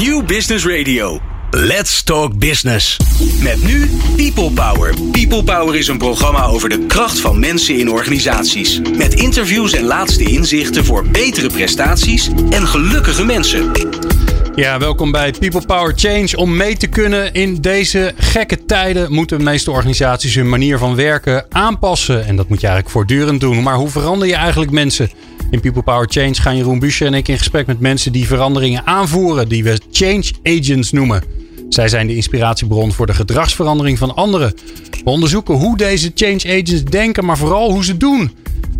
New Business Radio. Let's Talk Business. Met nu People Power. People Power is een programma over de kracht van mensen in organisaties. Met interviews en laatste inzichten voor betere prestaties en gelukkige mensen. Ja, welkom bij People Power Change. Om mee te kunnen in deze gekke tijden moeten de meeste organisaties hun manier van werken aanpassen. En dat moet je eigenlijk voortdurend doen. Maar hoe verander je eigenlijk mensen? In People Power Change gaan Jeroen Buscher en ik in gesprek met mensen die veranderingen aanvoeren, die we change agents noemen. Zij zijn de inspiratiebron voor de gedragsverandering van anderen. We onderzoeken hoe deze change agents denken, maar vooral hoe ze doen.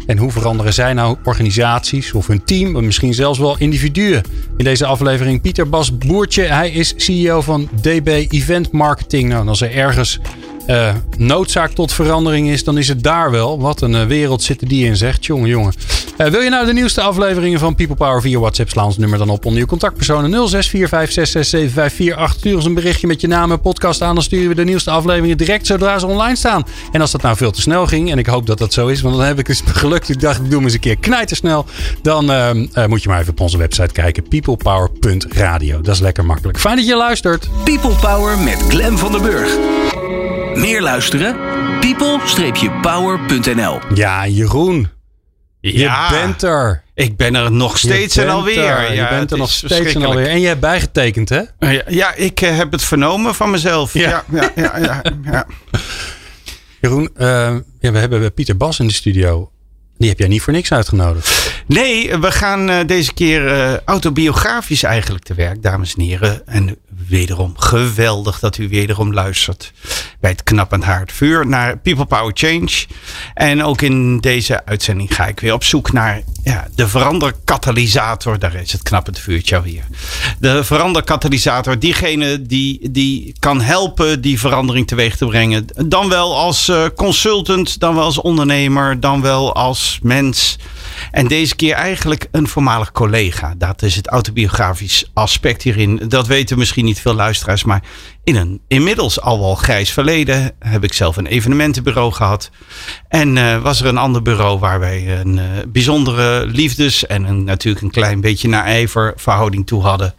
En hoe veranderen zij nou organisaties of hun team, en misschien zelfs wel individuen? In deze aflevering Pieter Bas Boertje. Hij is CEO van DB Event Marketing. Nou, als er ergens uh, noodzaak tot verandering is, dan is het daar wel. Wat een uh, wereld zitten die in, zegt. Jongen, jongen. Uh, wil je nou de nieuwste afleveringen van People Power via WhatsApp? Sla ons nummer dan op onder je contactpersonen 0645667548. Stuur ons een berichtje met je naam en podcast aan. Dan sturen we de nieuwste afleveringen direct zodra ze online staan. En als dat nou veel te snel ging, en ik hoop dat dat zo is, want dan heb ik eens gelukt. Ik dacht, ik doe hem eens een keer knijtersnel. Dan moet je maar even op onze website kijken. peoplepower.radio. Dat is lekker makkelijk. Fijn dat je luistert. People Power met Glen van der Burg. Meer luisteren? people-power.nl Ja, Jeroen. Ja, je bent er. Ik ben er nog steeds en alweer. Er. Ja, je bent er nog steeds en alweer. En je hebt bijgetekend, hè? Ja, ja ik uh, heb het vernomen van mezelf. Ja, ja, ja. ja, ja Jeroen, uh, ja, we hebben Pieter Bas in de studio. Die heb jij niet voor niks uitgenodigd. Nee, we gaan uh, deze keer uh, autobiografisch eigenlijk te werk, dames en heren. En wederom geweldig dat u wederom luistert bij het knappend haardvuur naar People Power Change. En ook in deze uitzending ga ik weer op zoek naar ja, de veranderkatalysator. Daar is het knappend vuurtje alweer. De veranderkatalysator, diegene die, die kan helpen die verandering teweeg te brengen. Dan wel als uh, consultant, dan wel als ondernemer, dan wel als mens. En deze keer eigenlijk een voormalig collega. Dat is het autobiografisch aspect hierin. Dat weten misschien niet veel luisteraars. Maar in een inmiddels al wel grijs verleden heb ik zelf een evenementenbureau gehad. En uh, was er een ander bureau waar wij een uh, bijzondere liefdes en natuurlijk een klein beetje naijver verhouding toe hadden.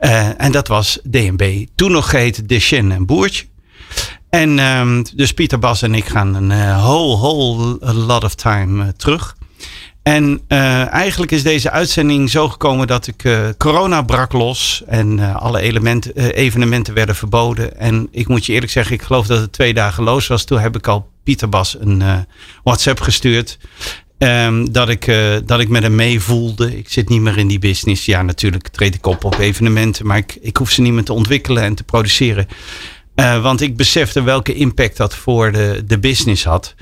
Uh, en dat was DNB. Toen nog geheten Deschen en Boertje. En um, dus Pieter Bas en ik gaan een whole, whole lot of time terug. En uh, eigenlijk is deze uitzending zo gekomen dat ik uh, corona brak los en uh, alle evenementen werden verboden. En ik moet je eerlijk zeggen, ik geloof dat het twee dagen los was. Toen heb ik al Pieter Bas een WhatsApp gestuurd. Um, dat, ik, dat ik met hem meevoelde. Ik zit niet meer in die business. Ja, natuurlijk treed ik op op evenementen, maar ik, ik hoef ze niet meer te ontwikkelen en te produceren. want ik besefte welke impact dat voor de, de business had.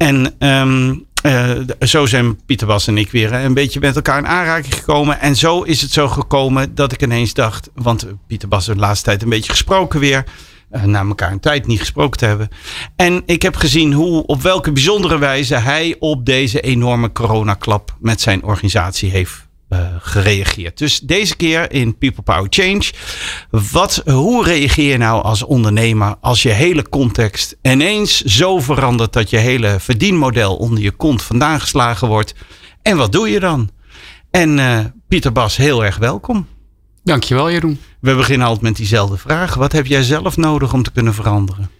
En um, uh, zo zijn Pieter Bas en ik weer een beetje met elkaar in aanraking gekomen. En zo is het zo gekomen dat ik ineens dacht. Want Pieter Bas de laatste tijd een beetje gesproken weer. Uh, na elkaar een tijd niet gesproken te hebben. En ik heb gezien hoe, op welke bijzondere wijze hij op deze enorme coronaklap met zijn organisatie heeft gereageerd. Dus deze keer in People Power Change. Wat, hoe reageer je nou als ondernemer als je hele context ineens zo verandert dat je hele verdienmodel onder je kont vandaan geslagen wordt? En wat doe je dan? En uh, Pieter Bas, heel erg welkom. Dankjewel, Jeroen. We beginnen altijd met diezelfde vraag. Wat heb jij zelf nodig om te kunnen veranderen?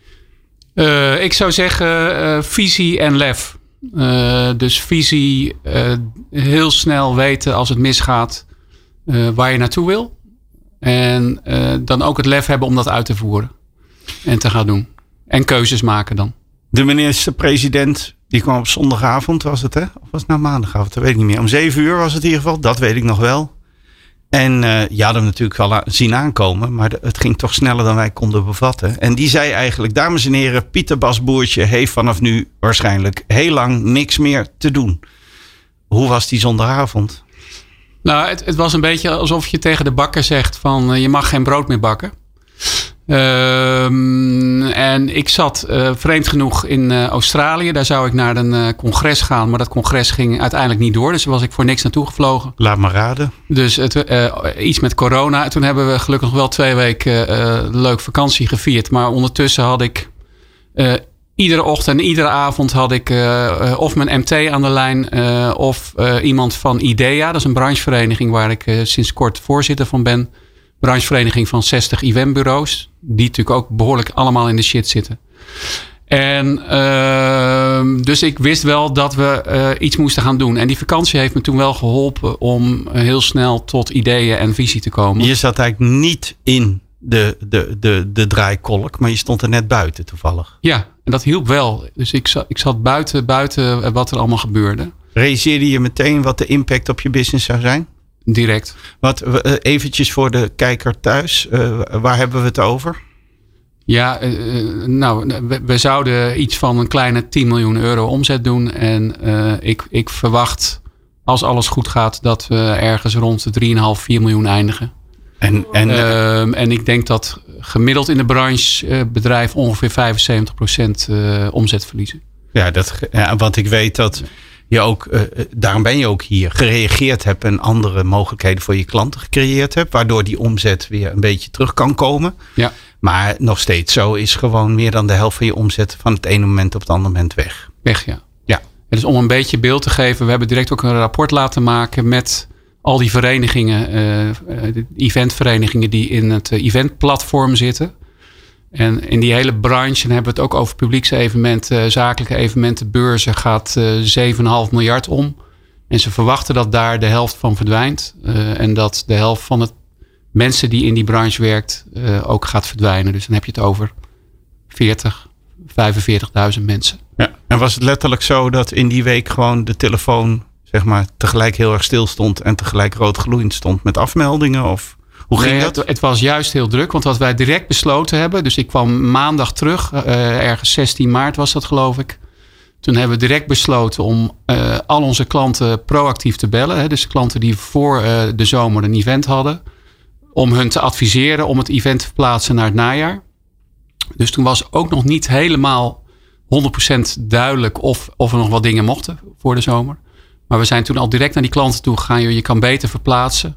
Uh, ik zou zeggen visie en lef. Uh, dus visie, uh, heel snel weten als het misgaat uh, waar je naartoe wil. En dan ook het lef hebben om dat uit te voeren. En te gaan doen. En keuzes maken dan. De minister-president, die kwam op zondagavond, was het hè? Of was het nou maandagavond? Dat weet ik niet meer. Om zeven uur was het in ieder geval. Dat weet ik nog wel. En uh, je had hem natuurlijk wel zien aankomen, maar het ging toch sneller dan wij konden bevatten. En die zei eigenlijk, dames en heren, Pieter Basboertje heeft vanaf nu waarschijnlijk heel lang niks meer te doen. Hoe was die zondagavond? Nou, het, het was een beetje alsof je tegen de bakker zegt van uh, je mag geen brood meer bakken. Um, en ik zat uh, vreemd genoeg in uh, Australië. Daar zou ik naar een uh, congres gaan. Maar dat congres ging uiteindelijk niet door. Dus was ik voor niks naartoe gevlogen. Laat maar raden. Dus het, iets met corona. Toen hebben we gelukkig nog wel twee weken leuk vakantie gevierd. Maar ondertussen had ik iedere ochtend en iedere avond had ik of mijn MT aan de lijn. of iemand van IDEA. Dat is een branchevereniging waar ik sinds kort voorzitter van ben branchevereniging van 60 eventbureaus. Die natuurlijk ook behoorlijk allemaal in de shit zitten. En uh, dus ik wist wel dat we uh, iets moesten gaan doen. En die vakantie heeft me toen wel geholpen om heel snel tot ideeën en visie te komen. Je zat eigenlijk niet in de, de, de, de draaikolk, maar je stond er net buiten toevallig. Ja, en dat hielp wel. Dus ik zat, ik zat buiten, buiten wat er allemaal gebeurde. Realiseerde je meteen wat de impact op je business zou zijn? Direct. Wat, eventjes voor de kijker thuis, uh, waar hebben we het over? Ja, uh, nou, we, zouden iets van een kleine 10 miljoen euro omzet doen. En uh, ik, ik verwacht, als alles goed gaat, dat we ergens rond de 3,5, 4 miljoen eindigen. En, en, uh, en ik denk dat gemiddeld in de branche bedrijf ongeveer 75% omzet verliezen. Ja, dat, ja, want ik weet dat je ook, uh, daarom ben je ook hier, gereageerd hebt en andere mogelijkheden voor je klanten gecreëerd hebt, waardoor die omzet weer een beetje terug kan komen. Ja. Maar nog steeds zo is gewoon meer dan de helft van je omzet van het ene moment op het andere moment weg. Weg, ja. Ja. Dus om een beetje beeld te geven, we hebben direct ook een rapport laten maken met al die verenigingen, uh, de eventverenigingen die in het eventplatform zitten. En in die hele branche, en hebben we het ook over publieksevenementen, zakelijke evenementen, beurzen, gaat uh, 7,5 miljard om. En ze verwachten dat daar de helft van verdwijnt. Uh, en dat de helft van het mensen die in die branche werkt ook gaat verdwijnen. Dus dan heb je het over 40, 45.000 mensen. Ja. En was het letterlijk zo dat in die week gewoon de telefoon zeg maar tegelijk heel erg stil stond en tegelijk rood gloeiend stond met afmeldingen? Of hoe ging nee, dat? Het, het, was juist heel druk, want wat wij direct besloten hebben, dus ik kwam maandag terug, uh, ergens 16 maart was dat geloof ik. Toen hebben we direct besloten om uh, al onze klanten proactief te bellen. Hè, dus klanten die voor uh, de zomer een event hadden om hun te adviseren om het event te verplaatsen naar het najaar. Dus toen was ook nog niet helemaal 100% duidelijk of, of er nog wat dingen mochten voor de zomer. Maar we zijn toen al direct naar die klanten toe gegaan. Je kan beter verplaatsen.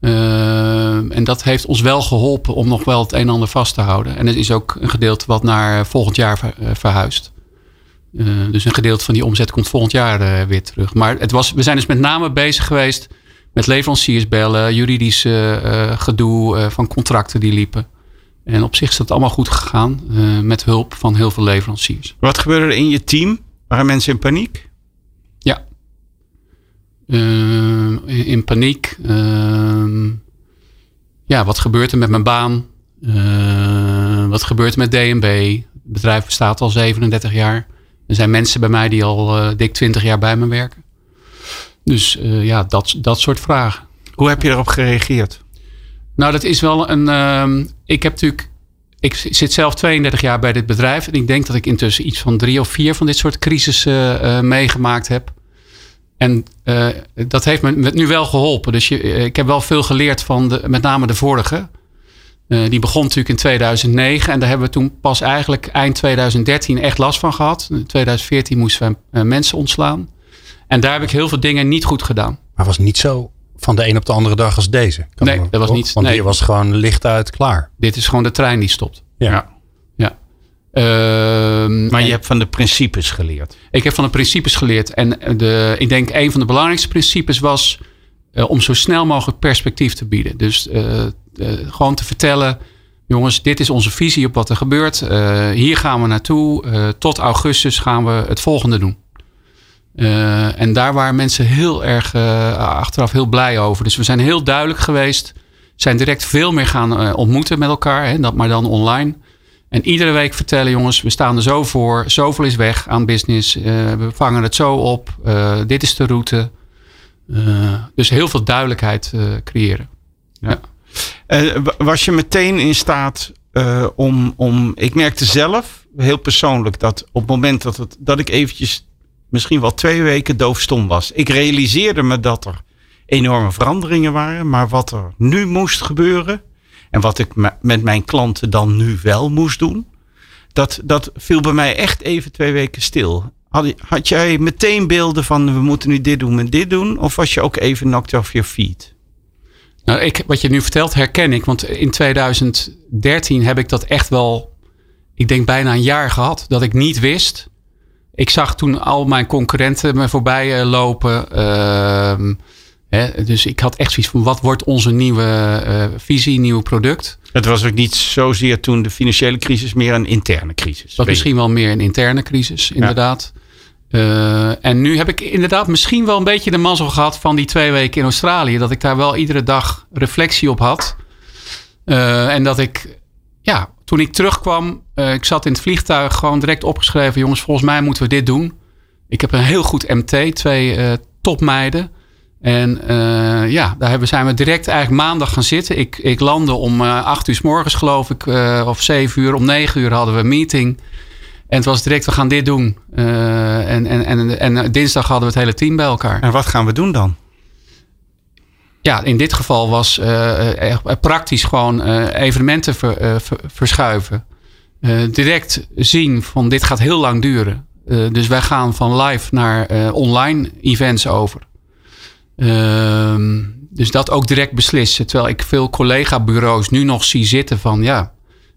Uh, en dat heeft ons wel geholpen om nog wel het een en ander vast te houden. En het is ook een gedeelte wat naar volgend jaar uh, verhuist. Uh, dus een gedeelte van die omzet komt volgend jaar weer terug. Maar het was, we zijn dus met name bezig geweest met leveranciers bellen, juridische uh, gedoe van contracten die liepen. En op zich is dat allemaal goed gegaan met hulp van heel veel leveranciers. Wat gebeurde er in je team? Waren mensen in paniek? In, in, paniek. Ehm, ja, wat gebeurt er met mijn baan? wat gebeurt er met DNB? Het bedrijf bestaat al 37 jaar. Er zijn mensen bij mij die al dik 20 jaar bij me werken. Dus ja, dat, dat soort vragen. Hoe heb je erop gereageerd? Nou, dat is wel een. Uh, ik heb natuurlijk. Ik zit zelf 32 jaar bij dit bedrijf. En ik denk dat ik intussen iets van drie of vier van dit soort crisissen uh, meegemaakt heb. En uh, dat heeft me nu wel geholpen. Dus je, ik heb wel veel geleerd van de, met name de vorige. die begon natuurlijk in 2009. En daar hebben we toen pas eigenlijk eind 2013 echt last van gehad. In 2014 moesten we mensen ontslaan. En daar heb ik heel veel dingen niet goed gedaan. Maar was niet zo van de een op de andere dag als deze. Kan nee, dat was niet. Want nee. hier was gewoon licht uit klaar. Dit is gewoon de trein die stopt. Ja. Uh, maar je hebt van de principes geleerd. Ik heb van de principes geleerd. En de, ik denk een van de belangrijkste principes was uh, om zo snel mogelijk perspectief te bieden. Dus uh, gewoon te vertellen. Jongens, dit is onze visie op wat er gebeurt. hier gaan we naartoe. tot augustus gaan we het volgende doen. En daar waren mensen heel erg achteraf heel blij over. Dus we zijn heel duidelijk geweest. Zijn direct veel meer gaan ontmoeten met elkaar. Hè, dat maar dan online. En iedere week vertellen jongens, we staan er zo voor. Zoveel is weg aan business. we vangen het zo op. dit is de route. dus heel veel duidelijkheid creëren. Ja. was je meteen in staat om, om... Ik merkte zelf, heel persoonlijk, dat op het moment dat, het, dat ik eventjes misschien wel twee weken doofstom was. Ik realiseerde me dat er enorme veranderingen waren, maar wat er nu moest gebeuren en wat ik met mijn klanten dan nu wel moest doen, dat, dat viel bij mij echt even twee weken stil. Had, had jij meteen beelden van we moeten nu dit doen en dit doen, of was je ook even knocked off your feet? Nou, ik, wat je nu vertelt herken ik, want in 2013 heb ik dat echt wel, ik denk bijna een jaar gehad, dat ik niet wist ik zag toen al mijn concurrenten me voorbij lopen. Uh, Hè, dus ik had echt zoiets van wat wordt onze nieuwe uh, visie, nieuw product. Het was ook niet zozeer toen de financiële crisis, meer een interne crisis. Dat misschien wel meer een interne crisis, inderdaad. Uh, en nu heb ik inderdaad misschien wel een beetje de mazzel gehad van die twee weken in Australië. Dat ik daar wel iedere dag reflectie op had. Uh, en dat ik, ja, toen ik terugkwam, ik zat in het vliegtuig gewoon direct opgeschreven. Jongens, volgens mij moeten we dit doen. Ik heb een heel goed MT, twee topmeiden. En uh, ja, daar zijn we direct eigenlijk maandag gaan zitten. Ik, ik landde om uh, acht uur s morgens geloof ik, uh, of zeven uur. Om negen uur hadden we een meeting. En het was direct, we gaan dit doen. en, en, en, en dinsdag hadden we het hele team bij elkaar. En wat gaan we doen dan? Ja, in dit geval was praktisch gewoon evenementen ver, ver, verschuiven. direct zien van dit gaat heel lang duren. dus wij gaan van live naar online events over. Um, dus dat ook direct beslissen. Terwijl ik veel collega-bureaus nu nog zie zitten van ja,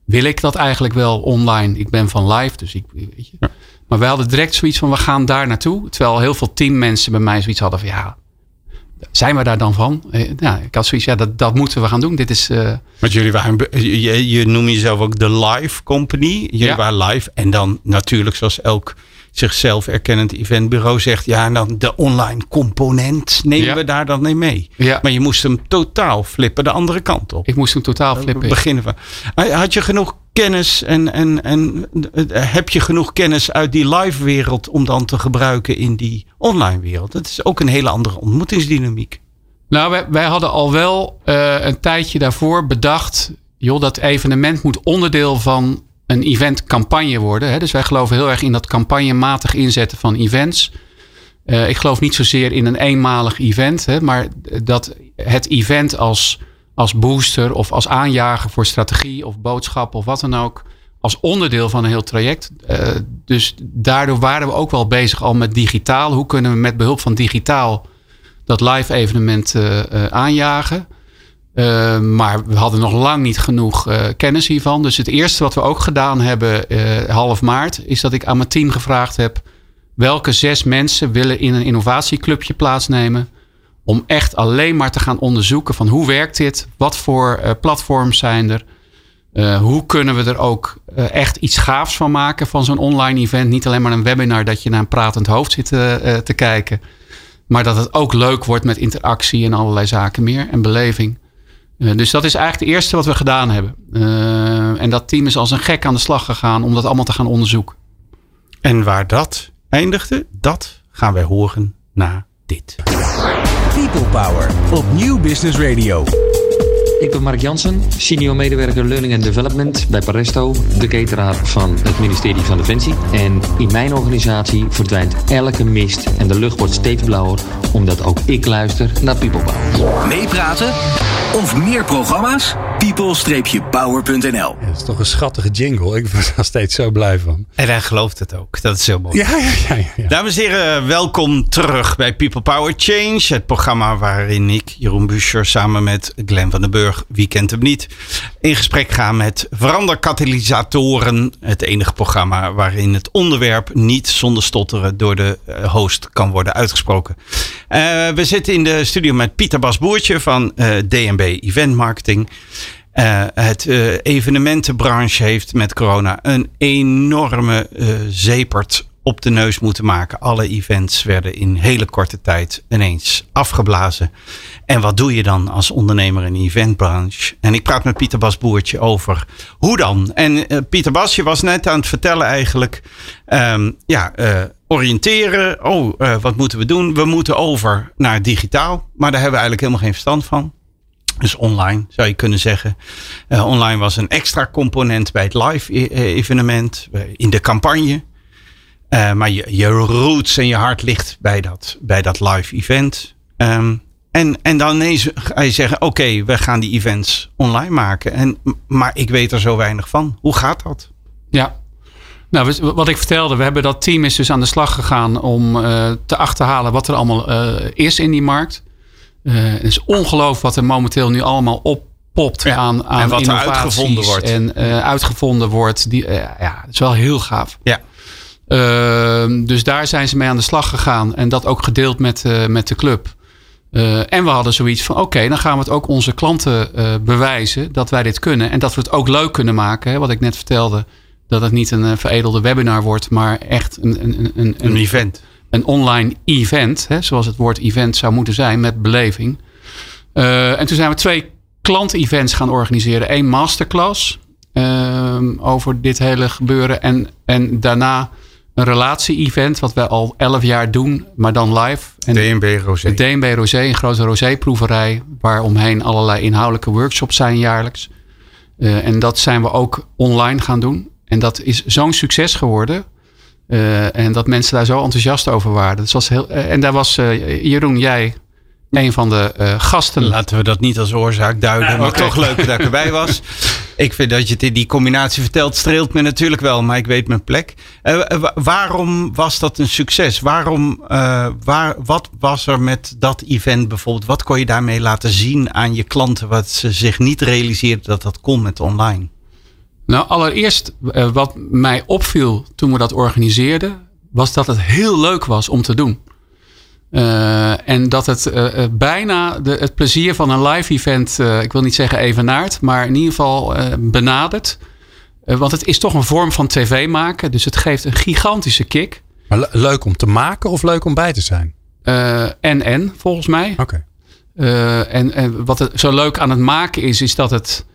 wil ik dat eigenlijk wel online? Ik ben van live, dus ik weet je. Ja. Maar wij hadden direct zoiets van we gaan daar naartoe. Terwijl heel veel teammensen bij mij zoiets hadden van ja, zijn we daar dan van? Eh, ja, ik had zoiets, ja, dat, dat moeten we gaan doen. Dit is. Uh... Want jullie waren, je, je noemt jezelf ook de live company. Jullie ja. waren live. En dan natuurlijk, zoals elk zichzelf erkennend eventbureau zegt, ja, dan de online component nemen we daar dan mee. Ja. Maar je moest hem totaal flippen de andere kant op. Ik moest hem totaal flippen. Beginnen we. Had je genoeg kennis en, en, en heb je genoeg kennis uit die live wereld om dan te gebruiken in die online wereld? Dat is ook een hele andere ontmoetingsdynamiek. Nou, wij, wij hadden al wel uh, een tijdje daarvoor bedacht, joh, dat evenement moet onderdeel van een eventcampagne worden. Hè? Dus wij geloven heel erg in dat campagnematig inzetten van events. Uh, ik geloof niet zozeer in een eenmalig event, hè, maar dat het event als, als booster of als aanjager voor strategie of boodschap of wat dan ook, als onderdeel van een heel traject. Uh, dus daardoor waren we ook wel bezig al met digitaal. Hoe kunnen we met behulp van digitaal dat live evenement uh, aanjagen? Uh, maar we hadden nog lang niet genoeg uh, kennis hiervan. Dus het eerste wat we ook gedaan hebben uh, half maart... is dat ik aan mijn team gevraagd heb... welke zes mensen willen in een innovatieclubje plaatsnemen... om echt alleen maar te gaan onderzoeken van hoe werkt dit? Wat voor platforms zijn er? hoe kunnen we er ook echt iets gaafs van maken van zo'n online event? Niet alleen maar een webinar dat je naar een pratend hoofd zit te kijken... maar dat het ook leuk wordt met interactie en allerlei zaken meer en beleving... Uh, dus dat is eigenlijk het eerste wat we gedaan hebben. Uh, en dat team is als een gek aan de slag gegaan om dat allemaal te gaan onderzoeken. En waar dat eindigde, dat gaan wij horen na dit. People Power op Nieuw Business Radio. Ik ben Mark Jansen, senior medewerker Learning and Development bij Paresto, de cateraar van het ministerie van Defensie. En in mijn organisatie verdwijnt elke mist en de lucht wordt steeds blauwer, omdat ook ik luister naar People Power. Meepraten of meer programma's? people-power.nl Dat is toch een schattige jingle. Ik word er steeds zo blij van. En hij gelooft het ook. Dat is heel mooi. Ja, ja, ja, ja. Dames en heren, welkom terug bij People Power Change. Het programma waarin ik, Jeroen Buscher, samen met Glenn van den Burg, wie kent hem niet, in gesprek ga met veranderkatalysatoren. Het enige programma waarin het onderwerp niet zonder stotteren door de eh, host kan worden uitgesproken. Uh, we zitten in de studio met Pieter Bas Boertje van uh, eh, DNB Event Marketing. Uh, het uh, evenementenbranche heeft met corona een enorme uh, zepert op de neus moeten maken. Alle events werden in hele korte tijd ineens afgeblazen. En wat doe je dan als ondernemer in de eventbranche? En ik praat met Pieter Bas Boertje over hoe dan. En Pieter Bas, je was net aan het vertellen eigenlijk. Um, ja, oriënteren. Oh, wat moeten we doen? We moeten over naar digitaal. Maar daar hebben we eigenlijk helemaal geen verstand van. Dus online zou je kunnen zeggen. Uh, online was een extra component bij het live e-, eh, evenement, eh, in de campagne. Uh, maar je, je roots en je hart ligt bij dat, bij dat live event. Um, en, en dan ineens ga je zeggen: Oké, we gaan die events online maken. En, maar ik weet er zo weinig van. Hoe gaat dat? Ja, nou, wat ik vertelde, we hebben dat team is dus aan de slag gegaan om te achterhalen wat er allemaal is in die markt. Uh, het is ongelooflijk wat er momenteel nu allemaal oppopt aan, aan en wat er uitgevonden wordt. En uh, uitgevonden wordt. Die, uh, ja, dat is wel heel gaaf. Ja. Ehm, dus daar zijn ze mee aan de slag gegaan. En dat ook gedeeld met, met de club. Uh, en we hadden zoiets van: oké, dan gaan we het ook onze klanten uh, bewijzen dat wij dit kunnen. En dat we het ook leuk kunnen maken. Hè, wat ik net vertelde, dat het niet een veredelde webinar wordt, maar echt een, een, een, een, een event. Een online event, hè, zoals het woord event zou moeten zijn, met beleving. Uh, en toen zijn we twee klant-events gaan organiseren. Eén masterclass over dit hele gebeuren. En, en daarna een relatie-event, wat we al elf jaar doen, maar dan live. En DNB Rosé. Het DNB Rosé, een grote rosé-proeverij, waar omheen allerlei inhoudelijke workshops zijn jaarlijks. Uh, en dat zijn we ook online gaan doen. En dat is zo'n succes geworden. Uh, en dat mensen daar zo enthousiast over waren. Dat was heel, uh, en daar was Jeroen, jij een van de uh, gasten. Laten we dat niet als oorzaak duiden, ja, maar okay. toch leuk dat ik erbij was. ik vind dat je het in die combinatie vertelt, streelt me natuurlijk wel, maar ik weet mijn plek. Uh, waarom was dat een succes? Waarom, uh, waar, wat was er met dat event bijvoorbeeld? Wat kon je daarmee laten zien aan je klanten, wat ze zich niet realiseerden dat dat kon met online? Nou, allereerst wat mij opviel toen we dat organiseerden, was dat het heel leuk was om te doen. Uh, en dat het uh, bijna de, het plezier van een live event, ik wil niet zeggen evenaart, maar in ieder geval benadert. want het is toch een vorm van tv maken, dus het geeft een gigantische kick. Maar leuk om te maken of leuk om bij te zijn? en en, volgens mij. Oké. Okay. en, en wat het zo leuk aan het maken is, is dat het,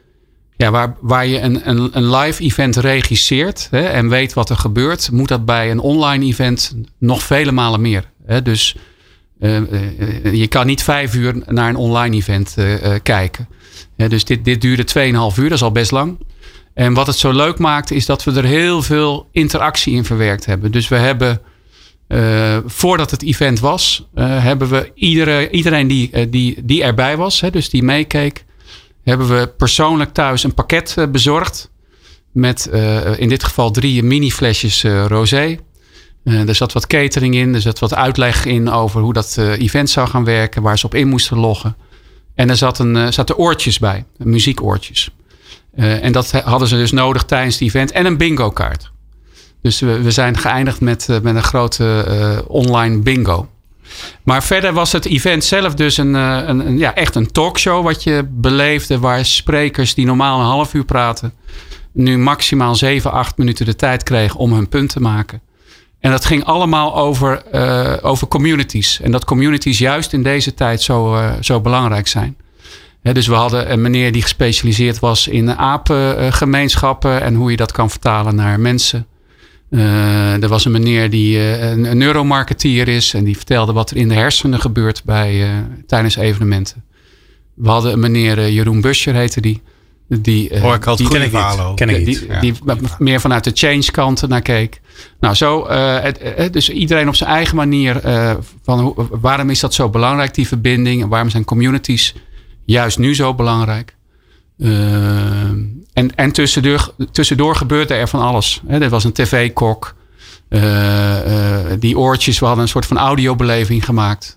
ja, waar, waar je een, een, een live event regisseert hè, en weet wat er gebeurt, moet dat bij een online event nog vele malen meer. Hè? Dus uh, uh, je kan niet vijf uur naar een online event uh, kijken. dus dit, dit duurde 2,5 uur, dat is al best lang. En wat het zo leuk maakt, is dat we er heel veel interactie in verwerkt hebben. Dus we hebben, voordat het event was, hebben we iedere, iedereen die, die, die erbij was, hè, dus die meekeek, hebben we persoonlijk thuis een pakket bezorgd. Met in dit geval drie mini flesjes rosé. Uh, er zat wat catering in, er zat wat uitleg in over hoe dat uh, event zou gaan werken, waar ze op in moesten loggen. En er zat een, uh, zaten oortjes bij, muziekoortjes. en dat hadden ze dus nodig tijdens het event. En een bingo kaart. Dus we, we zijn geëindigd met, met een grote online bingo. Maar verder was het event zelf dus een, een, een, ja, echt een talkshow wat je beleefde. Waar sprekers die normaal een half uur praten. Nu maximaal 7, 8 minuten de tijd kregen om hun punt te maken. En dat ging allemaal over, uh, over communities. En dat communities juist in deze tijd zo, uh, zo belangrijk zijn. Dus we hadden een meneer die gespecialiseerd was in apengemeenschappen en hoe je dat kan vertalen naar mensen. Uh, er was een meneer die een, een, neuromarketeer is en die vertelde wat er in de hersenen gebeurt bij, tijdens evenementen. We hadden een meneer Jeroen Buscher heette die. Die, uh, ik die, ken ik verhalen ken ik die, ja. die, meer vanuit de change kant naar keek. Nou, zo, uh, het, het, dus iedereen op zijn eigen manier. Uh, van hoe, waarom is dat zo belangrijk, die verbinding? En waarom zijn communities juist nu zo belangrijk? En en tussendoor, tussendoor gebeurde er van alles. Hè, er was een tv-kok. die oortjes, we hadden een soort van audiobeleving gemaakt.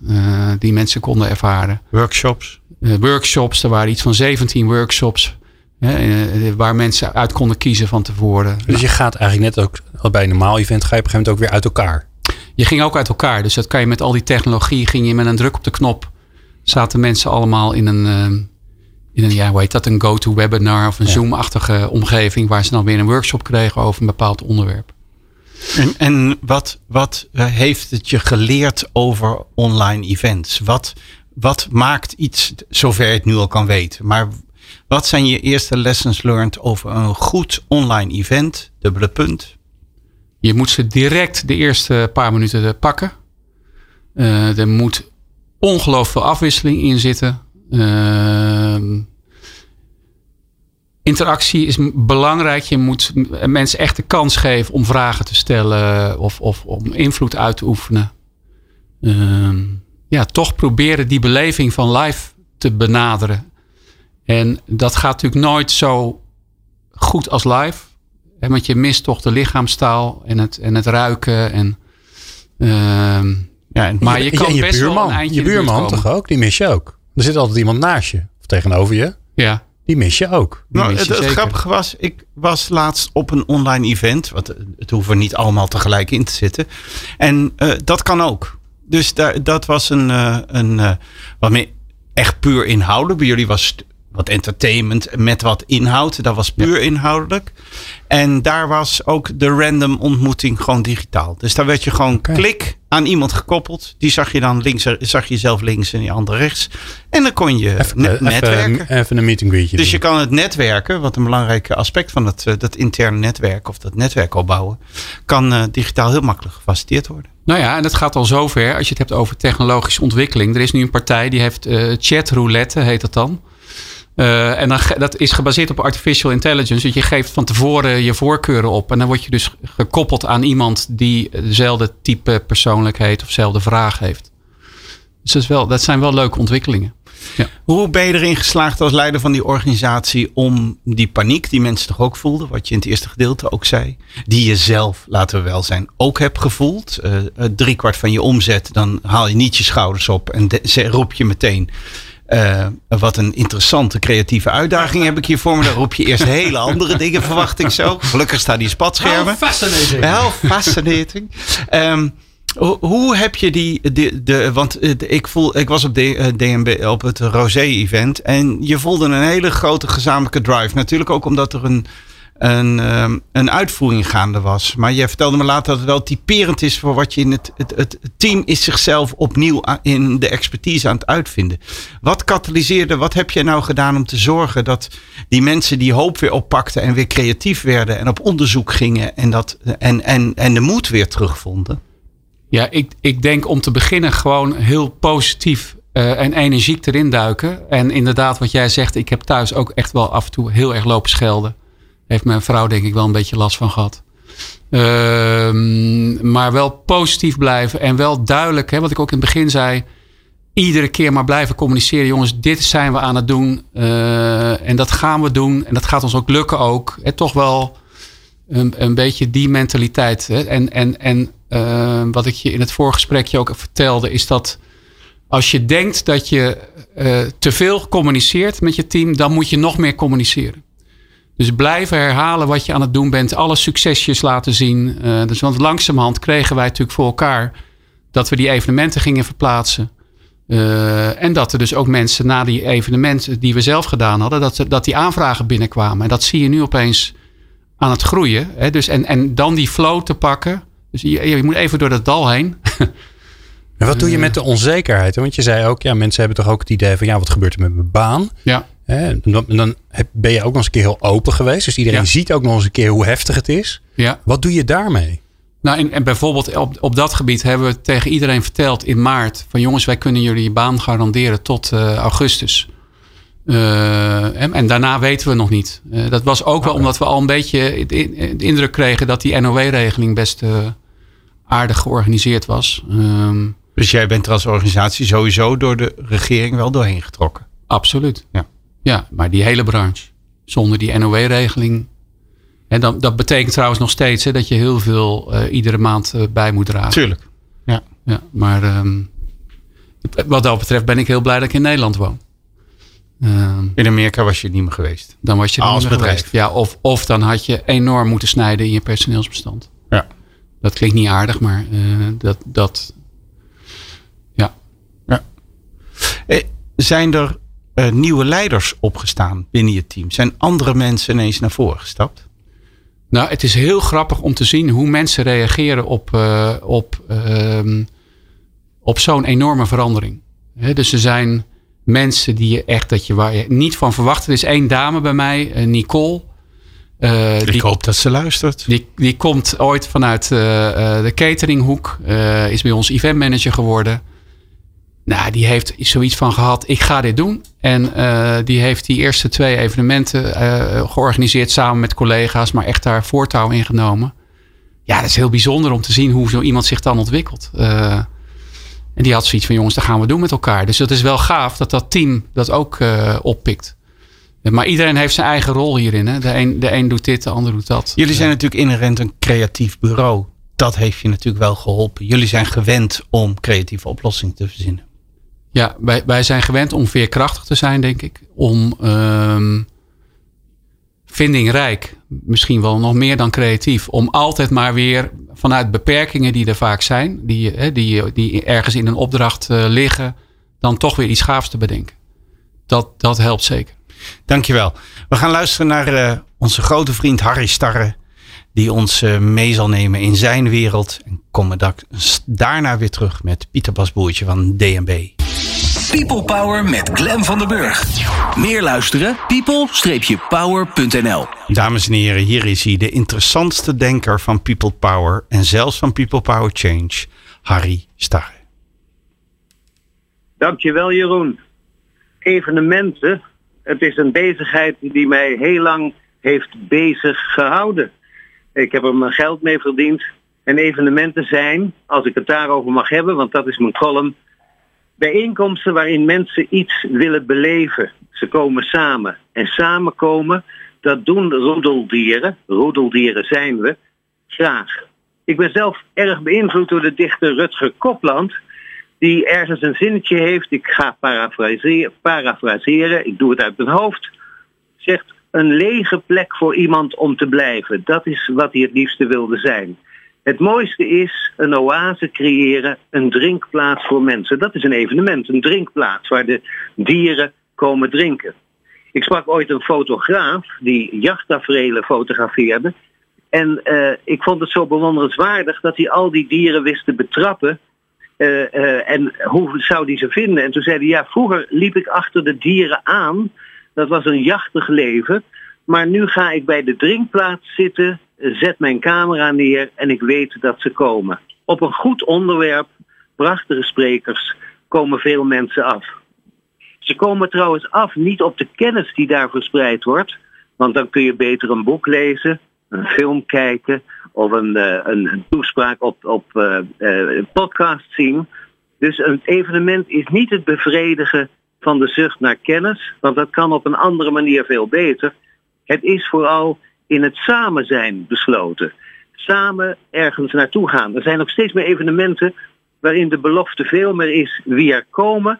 die mensen konden ervaren. Workshops? workshops, er waren iets van 17 workshops Hè, waar mensen uit konden kiezen van tevoren. Dus je gaat eigenlijk net ook bij een normaal event ga je op een gegeven moment ook weer uit elkaar. Je ging ook uit elkaar. Dus dat kan je met al die technologie. Ging je met een druk op de knop. Zaten mensen allemaal in een, in een ja, hoe heet dat? Een go-to-webinar of een ja. Zoom-achtige omgeving. Waar ze dan weer een workshop kregen over een bepaald onderwerp. En, en wat, wat heeft het je geleerd over online events? Wat, wat maakt iets, zover je het nu al kan weten, maar wat zijn je eerste lessons learned over een goed online event? Dubbele punt. Je moet ze direct de eerste paar minuten pakken. Uh, er moet ongelooflijk veel afwisseling in zitten. Uh, interactie is belangrijk. Je moet mensen echt de kans geven om vragen te stellen of, of om invloed uit te oefenen. Uh, ja, toch proberen die beleving van live te benaderen. En dat gaat natuurlijk nooit zo goed als live. Hè, want je mist toch de lichaamstaal en het, en het ruiken. En, uh, ja, maar je, kan je best buurman, wel een Je buurman toch ook? Die mis je ook. Er zit altijd iemand naast je. Of tegenover je. Ja. Die mis je ook. Nou, het, het grappige was, ik was laatst op een online event. Want het hoeven niet allemaal tegelijk in te zitten. En uh, dat kan ook dus daar, dat was een, uh, een uh, wat meer echt puur inhoudelijk. Bij jullie was wat entertainment met wat inhoud. Dat was puur inhoudelijk. En daar was ook de random ontmoeting gewoon digitaal. Dus daar werd je gewoon klik aan iemand gekoppeld. Die zag je dan links, zag je zelf links en die andere rechts. En dan kon je even, eh, netwerken. Even, even, een meeting greetje Dus je kan het netwerken, wat een belangrijk aspect van dat, dat interne netwerk of dat netwerk opbouwen, kan uh, digitaal heel makkelijk gefaciliteerd worden. Nou ja, en dat gaat al zover als je het hebt over technologische ontwikkeling. Er is nu een partij die heeft uh, chatroulette, heet dat dan. Uh, en dat is gebaseerd op artificial intelligence. Dus je geeft van tevoren je voorkeuren op. En dan word je dus gekoppeld aan iemand die dezelfde type persoonlijkheid of dezelfde vraag heeft. Dus dat, is wel, dat zijn wel leuke ontwikkelingen. Ja. Hoe ben je erin geslaagd als leider van die organisatie om die paniek die mensen toch ook voelden, wat je in het eerste gedeelte ook zei, die je zelf, laten we wel zijn, ook hebt gevoeld. Uh, drie kwart van je omzet, dan haal je niet je schouders op en roep je meteen. Uh, wat een interessante creatieve uitdaging heb ik hier voor me. Dan roep je eerst hele andere dingen, verwacht ik zo. Gelukkig staan die spatschermen. How fascinating. Fascinating. Um, hoe heb je die, de, de want eh, ik, voel, ik was op de, eh, op het Rosé-event en je voelde een hele grote gezamenlijke drive. Natuurlijk ook omdat er een, een, ehm, een uitvoering gaande was. Maar je vertelde me later dat het wel typerend is voor wat je in het, het, het team is zichzelf opnieuw in de expertise aan het uitvinden. Wat katalyseerde, wat heb je nou gedaan om te zorgen dat die mensen die hoop weer oppakten en weer creatief werden en op onderzoek gingen en, dat, en, en, en de moed weer terugvonden? Ja, ik, ik denk om te beginnen gewoon heel positief uh, en energiek erin duiken. En inderdaad, wat jij zegt, ik heb thuis ook echt wel af en toe heel erg lopen schelden. Heeft mijn vrouw denk ik wel een beetje last van gehad. Uh, maar wel positief blijven en wel duidelijk, hè, wat ik ook in het begin zei. Iedere keer maar blijven communiceren. Jongens, dit zijn we aan het doen. Uh, en dat gaan we doen. En dat gaat ons ook lukken ook. Hè, toch wel een, een beetje die mentaliteit. Hè. En, en, en uh, wat ik je in het voorgesprekje ook vertelde, is dat als je denkt dat je uh, te veel communiceert met je team, dan moet je nog meer communiceren. Dus blijven herhalen wat je aan het doen bent, alle succesjes laten zien. Uh, dus want langzamerhand kregen wij natuurlijk voor elkaar dat we die evenementen gingen verplaatsen. Uh, en dat er dus ook mensen na die evenementen die we zelf gedaan hadden, dat, dat die aanvragen binnenkwamen. En dat zie je nu opeens aan het groeien. Hè? Dus en, en dan die flow te pakken. Dus je, je moet even door dat dal heen. En wat doe je met de onzekerheid? Want je zei ook, ja, mensen hebben toch ook het idee van, ja, wat gebeurt er met mijn baan? Ja. En dan, dan ben je ook nog eens een keer heel open geweest. Dus iedereen ziet ook nog eens een keer hoe heftig het is. Ja. Wat doe je daarmee? Nou, en, en bijvoorbeeld op, op dat gebied hebben we tegen iedereen verteld in maart: van jongens, wij kunnen jullie je baan garanderen tot uh, augustus. Uh, en, en, daarna weten we nog niet. Uh, dat was ook wel omdat we al een beetje de, de indruk kregen dat die NOW-regeling best uh, aardig georganiseerd was. Um, dus jij bent er als organisatie sowieso door de regering wel doorheen getrokken? Absoluut. Ja, ja maar die hele branche. Zonder die NOW-regeling. En dat, dat betekent trouwens nog steeds hè, dat je heel veel iedere maand bij moet dragen. Tuurlijk. Ja. ja maar um, wat dat betreft ben ik heel blij dat ik in Nederland woon. Uh, in Amerika was je niet meer geweest. Dan was je Als niet meer bedrijf. geweest. Ja, of, of dan had je enorm moeten snijden in je personeelsbestand. Ja. Dat klinkt niet aardig, maar uh, dat, dat. Ja. ja. Eh, zijn er uh, nieuwe leiders opgestaan binnen je team? Zijn andere mensen ineens naar voren gestapt? Nou, het is heel grappig om te zien hoe mensen reageren op, uh, op, ehm, op zo'n enorme verandering. He, dus er zijn mensen die je echt dat je waar je niet van verwacht. Er is één dame bij mij, uh, Nicole. Uh, Ik die, hoop dat ze luistert. Die, die komt ooit vanuit uh, de cateringhoek. is bij ons eventmanager geworden. Nou, die heeft zoiets van gehad. Ik ga dit doen. En die heeft die eerste twee evenementen georganiseerd samen met collega's. Maar echt daar voortouw in genomen. Ja, dat is heel bijzonder om te zien hoe zo iemand zich dan ontwikkelt. En die had zoiets van, jongens, dat gaan we doen met elkaar. Dus dat is wel gaaf dat dat team dat ook oppikt. Maar iedereen heeft zijn eigen rol hierin. Hè? De, een, de een doet dit, de ander doet dat. Jullie zijn natuurlijk inherent een creatief bureau. Dat heeft je natuurlijk wel geholpen. Jullie zijn gewend om creatieve oplossingen te verzinnen. Ja, wij, wij zijn gewend om veerkrachtig te zijn, denk ik. Om um, vindingrijk. misschien wel nog meer dan creatief. Om altijd maar weer vanuit beperkingen die er vaak zijn, die, die, die ergens in een opdracht liggen, dan toch weer iets gaafs te bedenken. Dat, dat helpt zeker. Dankjewel. We gaan luisteren naar onze grote vriend Harry Starre die ons uh, mee zal nemen in zijn wereld. En komen daarna weer terug met Pieter Basboertje van DNB. People Power met Glen van den Burg. Meer luisteren? people-power.nl Dames en heren, hier is hij, de interessantste denker van People Power en zelfs van People Power Change, Harry Starre. Dankjewel Jeroen. Evenementen, het is een bezigheid die mij heel lang heeft bezig gehouden. Ik heb er mijn geld mee verdiend. En evenementen zijn, als ik het daarover mag hebben, want dat is mijn column, bijeenkomsten waarin mensen iets willen beleven. Ze komen samen. En samenkomen, dat doen roedeldieren, roedeldieren zijn we, graag. Ik ben zelf erg beïnvloed door de dichter Rutger Kopland, die ergens een zinnetje heeft, ik ga parafraseren, parafraseren ik doe het uit mijn hoofd, zegt een lege plek voor iemand om te blijven. Dat is wat hij het liefste wilde zijn. Het mooiste is een oase creëren, een drinkplaats voor mensen. Dat is een evenement, een drinkplaats waar de dieren komen drinken. Ik sprak ooit een fotograaf die jachttaferelen fotografeerde. En uh, ik vond het zo bewonderenswaardig dat hij al die dieren wist te betrappen. Uh, uh, en hoe zou hij ze vinden? En toen zei hij, ja, vroeger liep ik achter de dieren aan dat was een jachtig leven. Maar nu ga ik bij de drinkplaats zitten, zet mijn camera neer en ik weet dat ze komen. Op een goed onderwerp, prachtige sprekers, komen veel mensen af. Ze komen trouwens af niet op de kennis die daar verspreid wordt, want dan kun je beter een boek lezen, een film kijken of een, uh, een, toespraak op, op uh, uh, podcast zien. Dus een evenement is niet het bevredigen van de zucht naar kennis, want dat kan op een andere manier veel beter. Het is vooral in het samen zijn besloten. Samen ergens naartoe gaan. Er zijn ook steeds meer evenementen waarin de belofte veel meer is wie er komen.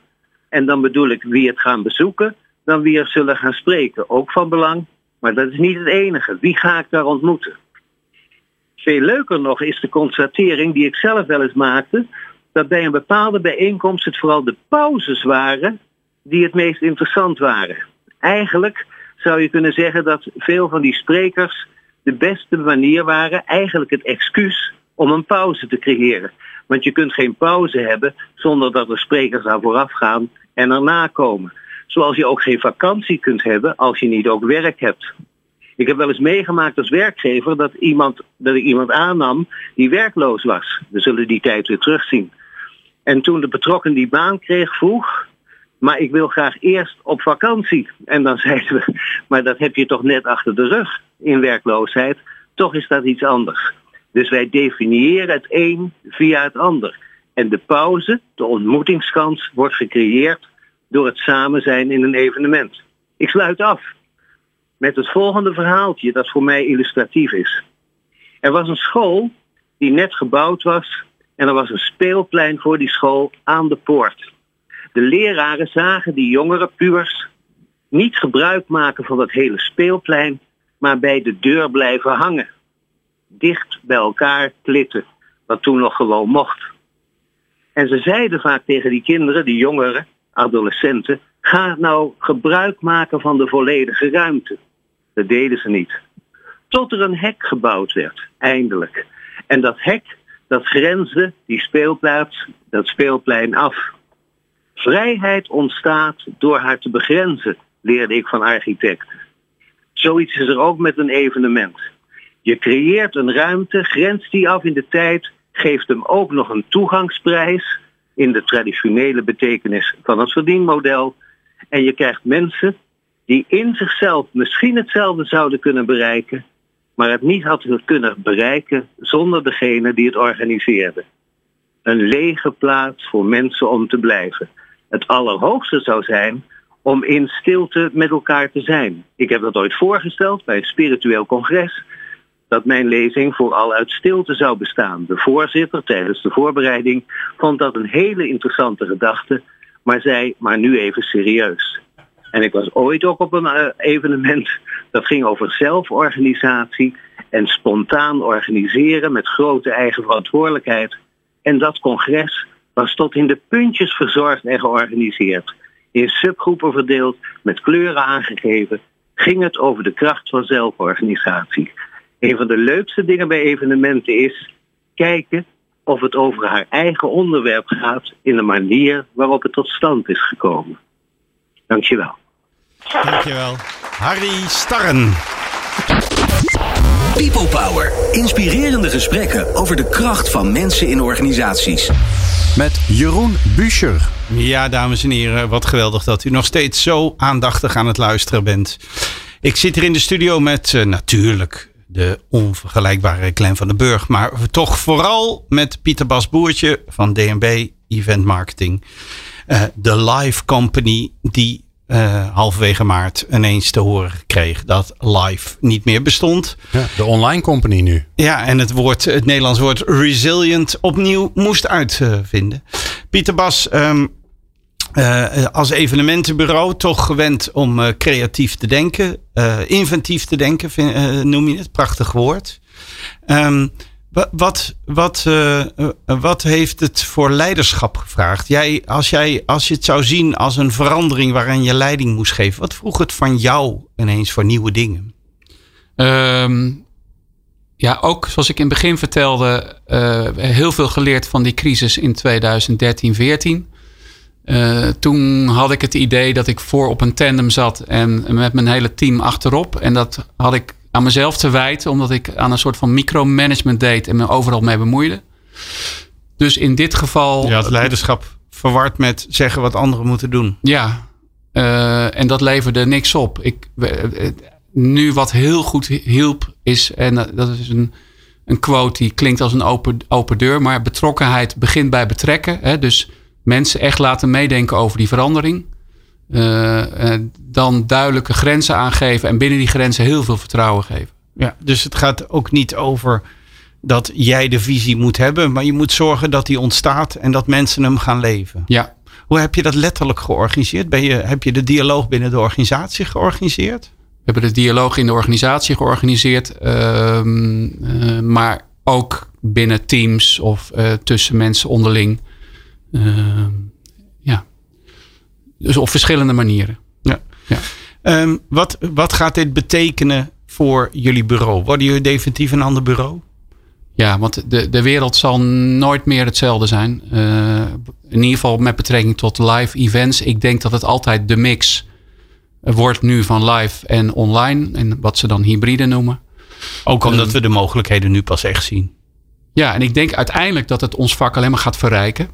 En dan bedoel ik wie het gaan bezoeken, dan wie er zullen gaan spreken. Ook van belang, maar dat is niet het enige. Wie ga ik daar ontmoeten? Veel leuker nog is de constatering die ik zelf wel eens maakte, dat bij een bepaalde bijeenkomst het vooral de pauzes waren die het meest interessant waren. Eigenlijk zou je kunnen zeggen dat veel van die sprekers de beste manier waren, eigenlijk het excuus om een pauze te creëren. Want je kunt geen pauze hebben zonder dat er sprekers aan vooraf gaan en erna komen. Zoals je ook geen vakantie kunt hebben als je niet ook werk hebt. Ik heb wel eens meegemaakt als werkgever dat, iemand, dat ik iemand aannam die werkloos was. We zullen die tijd weer terugzien. En toen de betrokken die baan kreeg, vroeg maar ik wil graag eerst op vakantie. En dan zeiden we, maar dat heb je toch net achter de rug in werkloosheid. Toch is dat iets anders. Dus wij definiëren het een via het ander. En de pauze, de ontmoetingskans, wordt gecreëerd door het samen zijn in een evenement. Ik sluit af met het volgende verhaaltje dat voor mij illustratief is. Er was een school die net gebouwd was en er was een speelplein voor die school aan de poort. De leraren zagen die jongere pubers niet gebruik maken van dat hele speelplein, maar bij de deur blijven hangen. Dicht bij elkaar klitten, wat toen nog gewoon mocht. En ze zeiden vaak tegen die kinderen, die jongeren, adolescenten, ga nou gebruik maken van de volledige ruimte. Dat deden ze niet. Tot er een hek gebouwd werd, eindelijk. En dat hek, dat grensde die speelplaats, dat speelplein af. Vrijheid ontstaat door haar te begrenzen, leerde ik van architect. Zoiets is er ook met een evenement. Je creëert een ruimte, grenst die af in de tijd, geeft hem ook nog een toegangsprijs in de traditionele betekenis van het verdienmodel. En je krijgt mensen die in zichzelf misschien hetzelfde zouden kunnen bereiken, maar het niet hadden kunnen bereiken zonder degene die het organiseerde. Een lege plaats voor mensen om te blijven het allerhoogste zou zijn om in stilte met elkaar te zijn. Ik heb dat ooit voorgesteld bij een spiritueel congres. Dat mijn lezing vooral uit stilte zou bestaan. De voorzitter tijdens de voorbereiding vond dat een hele interessante gedachte, maar zei maar nu even serieus. En ik was ooit ook op een uh, evenement dat ging over zelforganisatie en spontaan organiseren met grote eigen verantwoordelijkheid. En dat congres was tot in de puntjes verzorgd en georganiseerd. In subgroepen verdeeld, met kleuren aangegeven, ging het over de kracht van zelforganisatie. Een van de leukste dingen bij evenementen is kijken of het over haar eigen onderwerp gaat in de manier waarop het tot stand is gekomen. Dankjewel. Dankjewel. Harry Starren. People Power. Inspirerende gesprekken over de kracht van mensen in organisaties. Met Jeroen Buescher. Ja, dames en heren, wat geweldig dat u nog steeds zo aandachtig aan het luisteren bent. Ik zit hier in de studio met uh, natuurlijk de onvergelijkbare Glenn van den Burg. Maar toch vooral met Pieter Bas Boertje van DNB Event Marketing. Uh, de live company die uh, halverwege maart ineens te horen kreeg dat live niet meer bestond. Ja, de online company nu. Ja, en het, woord, het Nederlands woord resilient opnieuw moest uitvinden. Pieter Bas, um, uh, als evenementenbureau toch gewend om uh, creatief te denken, inventief te denken, vind, noem je het, prachtig woord. Um, wat, wat, uh, wat heeft het voor leiderschap gevraagd? Jij, als, jij, als je het zou zien als een verandering waarin je leiding moest geven, wat vroeg het van jou ineens voor nieuwe dingen? Um, ja, ook zoals ik in het begin vertelde, uh, heel veel geleerd van die crisis in 2013, 14. Uh, toen had ik het idee dat ik voor op een tandem zat en met mijn hele team achterop. En dat had ik aan mezelf te wijten, omdat ik aan een soort van micromanagement deed en me overal mee bemoeide. Dus in dit geval. Ja, het leiderschap verward met zeggen wat anderen moeten doen. Ja, uh, en dat leverde niks op. Ik, nu wat heel goed hielp is, en dat is een, een quote die klinkt als een open, open deur, maar betrokkenheid begint bij betrekken. Hè? Dus mensen echt laten meedenken over die verandering. Uh, dan duidelijke grenzen aangeven en binnen die grenzen heel veel vertrouwen geven. Ja, dus het gaat ook niet over dat jij de visie moet hebben, maar je moet zorgen dat die ontstaat en dat mensen hem gaan leven. Ja. Hoe heb je dat letterlijk georganiseerd? Ben je, heb je de dialoog binnen de organisatie georganiseerd? We hebben de dialoog in de organisatie georganiseerd, uh, uh, maar ook binnen teams of uh, tussen mensen onderling. Ehm. Dus op verschillende manieren. Ja. ja. Um, wat, wat gaat dit betekenen voor jullie bureau? Worden jullie definitief een ander bureau? Ja, want de, de wereld zal nooit meer hetzelfde zijn. Uh, in ieder geval met betrekking tot live events. Ik denk dat het altijd de mix wordt nu van live en online. En wat ze dan hybride noemen. Ook omdat um, we de mogelijkheden nu pas echt zien. Ja, en ik denk uiteindelijk dat het ons vak alleen maar gaat verrijken.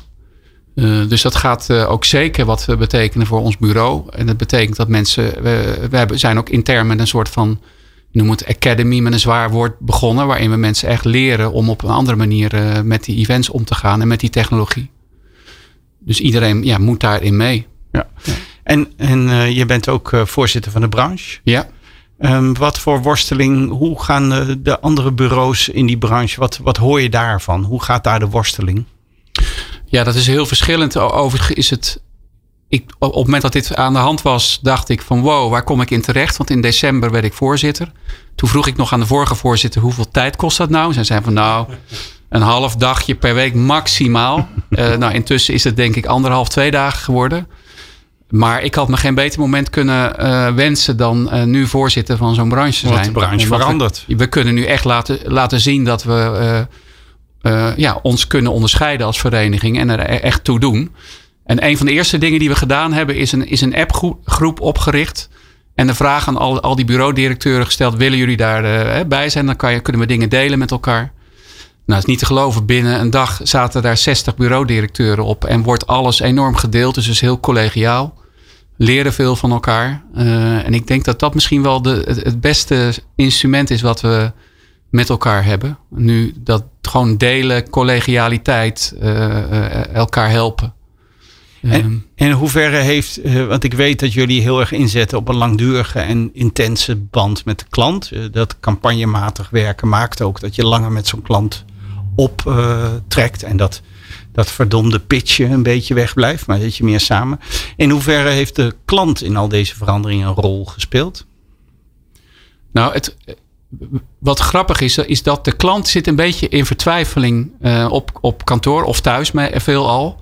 Uh, dus dat gaat uh, ook zeker wat betekenen voor ons bureau. En dat betekent dat mensen. We, we zijn ook intern met een soort van. Noem het academy met een zwaar woord begonnen. Waarin we mensen echt leren om op een andere manier uh, met die events om te gaan en met die technologie. Dus iedereen ja, moet daarin mee. Ja. ja. En, en je bent ook voorzitter van de branche. Ja. Um, wat voor worsteling, hoe gaan de andere bureaus in die branche, wat, wat hoor je daarvan? Hoe gaat daar de worsteling? Ja, dat is heel verschillend. Overigens is het. Ik, op het moment dat dit aan de hand was, dacht ik van wow, waar kom ik in terecht? Want in december werd ik voorzitter. Toen vroeg ik nog aan de vorige voorzitter hoeveel tijd kost dat nou? Zij zei van nou, een half dagje per week maximaal. uh, nou, intussen is het denk ik anderhalf, twee dagen geworden. Maar ik had me geen beter moment kunnen uh, wensen dan uh, nu voorzitter van zo'n branche te zijn. Want de branche verandert. We, we, kunnen nu echt laten, laten zien dat we uh, ja, ons kunnen onderscheiden als vereniging en er echt toe doen. En een van de eerste dingen die we gedaan hebben is een, is een appgroep opgericht. En de vraag aan al, al die bureaudirecteuren gesteld: willen jullie daarbij uh, bij zijn? Dan kan je, kunnen we dingen delen met elkaar. Nou, is niet te geloven. Binnen een dag zaten daar 60 bureaudirecteuren op. En wordt alles enorm gedeeld. Dus het is heel collegiaal. Leren veel van elkaar. Uh, en ik denk dat dat misschien wel de, het beste instrument is wat we met elkaar hebben. Nu dat gewoon delen, collegialiteit, uh, elkaar helpen. En, um, en hoeverre heeft, uh, want ik weet dat jullie heel erg inzetten op een langdurige en intense band met de klant. Dat campagnematig werken maakt ook dat je langer met zo'n klant optrekt. en dat dat verdomde pitchen een beetje wegblijft, maar dat je meer samen. In hoeverre heeft de klant in al deze veranderingen een rol gespeeld? Nou, het, wat grappig is, is dat de klant zit een beetje in vertwijfeling uh, op, op kantoor of thuis veelal.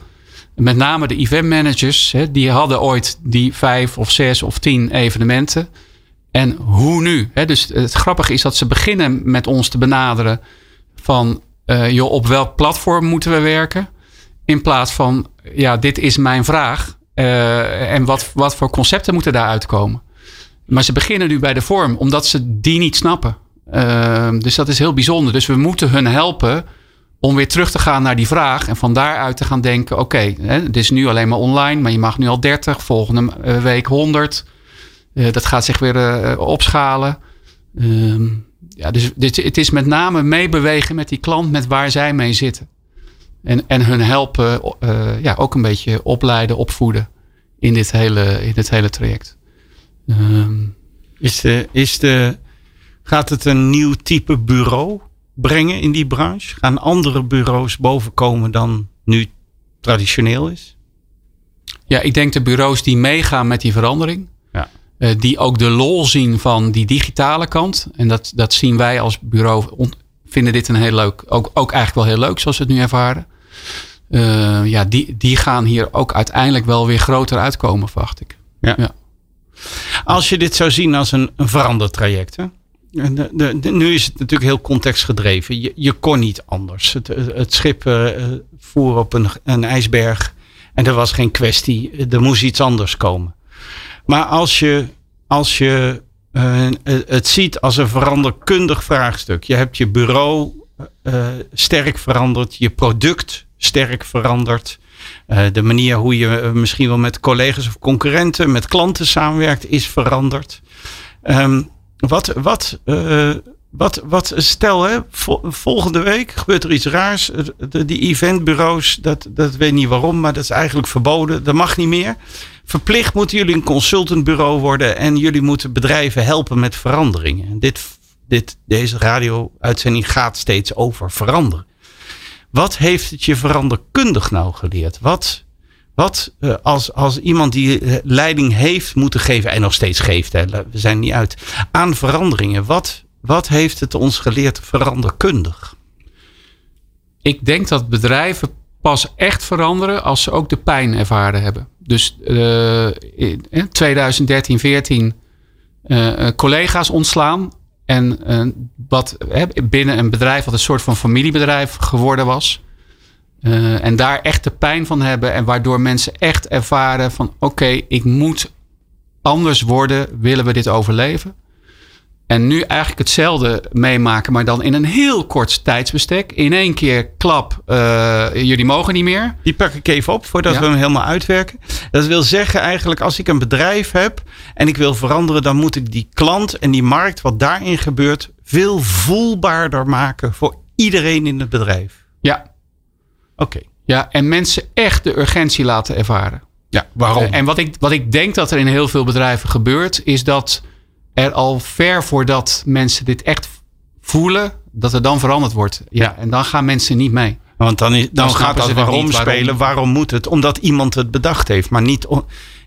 Met name de event managers, hè, die hadden ooit die vijf of zes of tien evenementen. En hoe nu? Hè? Dus het grappige is dat ze beginnen met ons te benaderen van, uh, joh, op welk platform moeten we werken? In plaats van, ja, dit is mijn vraag. Uh, en wat, wat voor concepten moeten daaruit komen? Maar ze beginnen nu bij de vorm, omdat ze die niet snappen. Uh, dus dat is heel bijzonder. Dus we moeten hun helpen om weer terug te gaan naar die vraag. En van daaruit te gaan denken: oké, okay, het is nu alleen maar online, maar je mag nu al 30, volgende eh, week 100. Uh, dat gaat zich weer uh, opschalen. Ehm, ja, dus dit, het is met name meebewegen met die klant, met waar zij mee zitten. En, en hun helpen, ja, ook een beetje opleiden, opvoeden in dit hele, in dit hele traject. Um, is de, is de, gaat het een nieuw type bureau brengen in die branche? Gaan andere bureaus bovenkomen dan nu traditioneel is? Ja, ik denk de bureaus die meegaan met die verandering. Ja. Uh, die ook de lol zien van die digitale kant. En dat, dat zien wij als bureau. Vinden dit een heel leuk. Ook, ook eigenlijk wel heel leuk zoals we het nu ervaren. Uh, ja, die, die gaan hier ook uiteindelijk wel weer groter uitkomen, verwacht ik. Ja. ja. Als je dit zou zien als een, een verandertraject. Hè? De, de, nu is het natuurlijk heel contextgedreven. Je, je kon niet anders. Het, schip uh, voer op een, een ijsberg en er was geen kwestie. Er moest iets anders komen. Maar als je, als je uh, het ziet als een veranderkundig vraagstuk. Je hebt je bureau uh, sterk veranderd. Je product sterk veranderd. De manier hoe je misschien wel met collega's of concurrenten, met klanten samenwerkt, is veranderd. Um, wat, wat, uh, wat, wat stel, hè, volgende week gebeurt er iets raars. De, die eventbureaus, dat, dat weet niet waarom, maar dat is eigenlijk verboden. Dat mag niet meer. Verplicht moeten jullie een consultantbureau worden en jullie moeten bedrijven helpen met veranderingen. Dit, dit, deze radio-uitzending gaat steeds over veranderen. Wat heeft het je veranderkundig nou geleerd? Wat, wat uh, als, als iemand die eh, leiding heeft moeten geven en nog steeds geeft, hè, we zijn niet uit, aan veranderingen. Wat, wat heeft het ons geleerd veranderkundig? Ik denk dat bedrijven pas echt veranderen als ze ook de pijn ervaren hebben. Dus uh, in 2013, 14 uh, collega's ontslaan. En wat binnen een bedrijf wat een soort van familiebedrijf geworden was. Uh, en daar echt de pijn van hebben. En waardoor mensen echt ervaren van oké, ik moet anders worden. Willen we dit overleven? En nu eigenlijk hetzelfde meemaken, maar dan in een heel kort tijdsbestek. In één keer klap, uh, jullie mogen niet meer. Die pak ik even op voordat ja. we hem helemaal uitwerken. Dat wil zeggen eigenlijk als ik een bedrijf heb en ik wil veranderen, dan moet ik die klant en die markt, wat daarin gebeurt, veel voelbaarder maken voor iedereen in het bedrijf. Ja, Oké. Ja, en mensen echt de urgentie laten ervaren. Ja, waarom? En wat ik, wat ik denk dat er in heel veel bedrijven gebeurt, is dat er al ver voordat mensen dit echt voelen, dat er dan veranderd wordt. Ja, ja. en dan gaan mensen niet mee. Want dan, is, dan, dan gaat dat waarom spelen. Waarom? waarom moet het? Omdat iemand het bedacht heeft. Maar niet,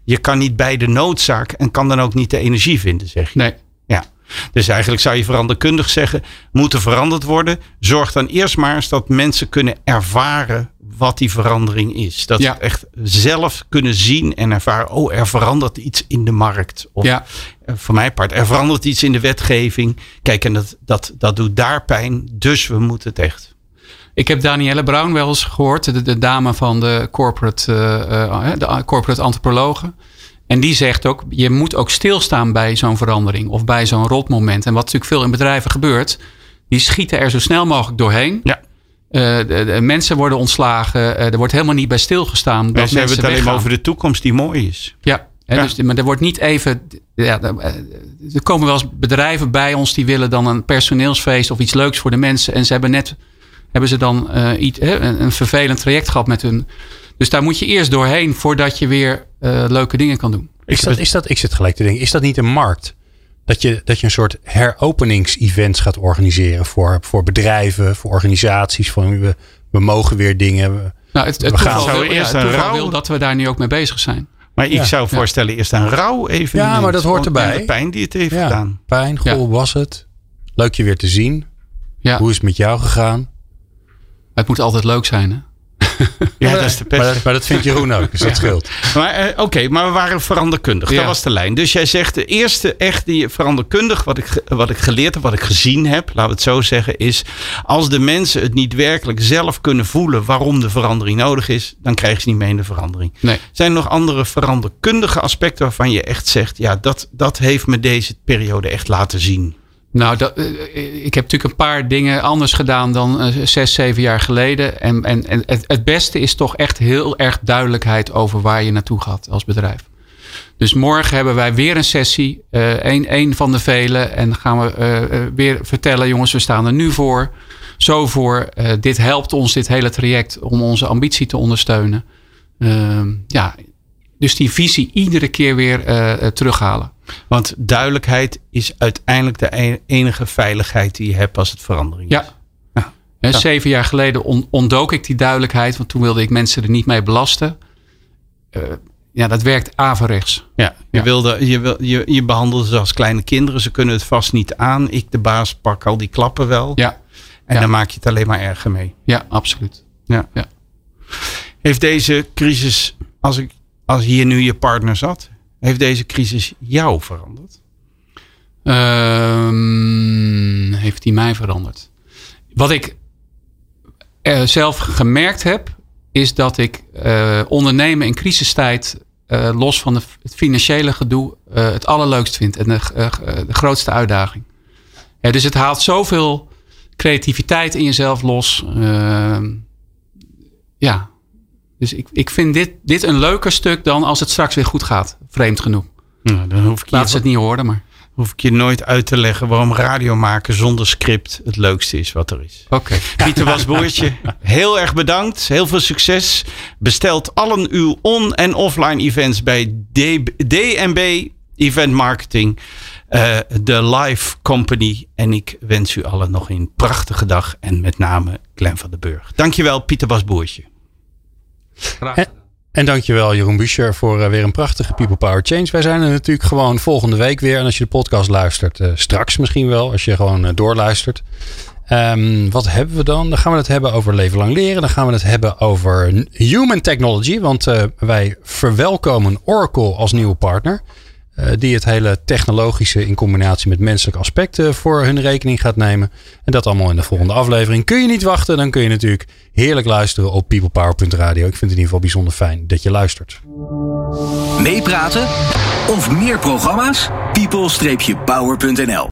je kan niet bij de noodzaak en kan dan ook niet de energie vinden, zeg je. Nee. Ja. Dus eigenlijk zou je veranderkundig zeggen, moeten veranderd worden. Zorg dan eerst maar eens dat mensen kunnen ervaren wat die verandering is. Dat ja. ze echt zelf kunnen zien en ervaren, oh er verandert iets in de markt. Of ja. voor mijn part, er verandert iets in de wetgeving. Kijk, en dat, dat, dat doet daar pijn, dus we moeten het echt. Ik heb Danielle Brown wel eens gehoord, de, de dame van de corporate, uh, de corporate antropologen. En die zegt ook, je moet ook stilstaan bij zo'n verandering of bij zo'n rotmoment. En wat natuurlijk veel in bedrijven gebeurt, die schieten er zo snel mogelijk doorheen. Ja. Uh, de, de mensen worden ontslagen. Uh, er wordt helemaal niet bij stilgestaan. Mensen dat hebben het alleen maar over de toekomst die mooi is. Ja, hè, ja. Dus, maar er wordt niet even. Ja, er komen wel eens bedrijven bij ons die willen dan een personeelsfeest of iets leuks voor de mensen. En ze hebben net hebben ze dan uh, iets, een, een vervelend traject gehad met hun dus daar moet je eerst doorheen voordat je weer uh, leuke dingen kan doen. Is dat, is dat, ik zit gelijk te denken, is dat niet een markt? Dat je, dat je een soort heropeningsevents gaat organiseren voor, voor bedrijven, voor organisaties. Van we, we mogen weer dingen. Nou, Nou, het, het We gaan- ja, eerst een rouw- wil dat we daar nu ook mee bezig zijn. Maar ik Ja. zou voorstellen eerst een rouw even. Ja, maar dat hoort erbij. De pijn die het heeft Ja, gedaan. pijn, goh, hoe was het? Leuk je weer te zien. Ja, Hoe is het met jou gegaan? het moet altijd leuk zijn. Hè? Ja, dat is de Maar pest. dat, maar dat vindt Jeroen ook, dus dat scheelt. Maar eh, oké, maar we waren veranderkundig. Dat was de lijn. Dus jij zegt de eerste echt die veranderkundig wat ik, wat ik geleerd heb, wat ik gezien heb, laten we het zo zeggen, is als de mensen het niet werkelijk zelf kunnen voelen waarom de verandering nodig is, dan krijgen ze niet mee in de verandering. Nee. Zijn er nog andere veranderkundige aspecten waarvan je echt zegt, ja, dat, dat heeft me deze periode echt laten zien? Nou, dat, eh, ik heb natuurlijk een paar dingen anders gedaan dan eh, zes, zeven jaar geleden. En, en, en het, beste is toch echt heel erg duidelijkheid over waar je naartoe gaat als bedrijf. Dus morgen hebben wij weer een sessie, eh een, een van de vele. En gaan we eh, eh, weer vertellen, jongens, we staan er nu voor. Zo voor, eh, dit helpt ons, dit hele traject, om onze ambitie te ondersteunen. Ehm, ja, dus die visie iedere keer weer eh, terughalen. Want duidelijkheid is uiteindelijk de e- enige veiligheid die je hebt als het verandering is. Ja. Ja. Zeven jaar geleden on- ontdook ik die duidelijkheid, want toen wilde ik mensen er niet mee belasten. Eh, ja, dat werkt averechts. Ja, je, Ja. Wilde, je, wil, je, je behandelde ze als kleine kinderen. Ze kunnen het vast niet aan. Ik, de baas, pak al die klappen wel. Ja, En ja. dan maak je het alleen maar erger mee. ja absoluut. Ja. Ja. Heeft deze crisis, als, ik, als hier nu je partner zat, heeft deze crisis jou veranderd? Ehm, heeft die mij veranderd? Wat ik eh, zelf gemerkt heb, is dat ik eh, ondernemen in crisistijd, eh, los van het financiële gedoe, het allerleukst vind en de, de grootste uitdaging. Dus het haalt zoveel creativiteit in jezelf los. Ehm, ja, dus ik, ik vind dit, dit een leuker stuk dan als het straks weer goed gaat. Vreemd genoeg. Nou, dan hoef ik, Laat je, ze het niet horen, maar hoef ik je nooit uit te leggen waarom radio maken zonder script het leukste is wat er is. oké. Pieter Wasboertje, heel erg bedankt. Heel veel succes. Bestelt allen uw on- en offline events bij D- DNB Event Marketing. eh, de Live Company. En ik wens u allen nog een prachtige dag. En met name Glenn van den Burg. Dankjewel, Pieter En, en dankjewel Jeroen Buescher voor eh, weer een prachtige People Power Change. Wij zijn er natuurlijk gewoon volgende week weer. En als je de podcast luistert, eh, straks misschien wel, als je gewoon eh, doorluistert. Ehm, wat hebben we dan? Dan gaan we het hebben over leven lang leren. Dan gaan we het hebben over human technology. Want wij verwelkomen Oracle als nieuwe partner. Eh, die het hele technologische in combinatie met menselijke aspecten voor hun rekening gaat nemen. En dat allemaal in de volgende aflevering. Kun je niet wachten, dan kun je natuurlijk heerlijk luisteren op peoplepower.radio. Ik vind het in ieder geval bijzonder fijn dat je luistert. Meepraten of meer programma's? people-power.nl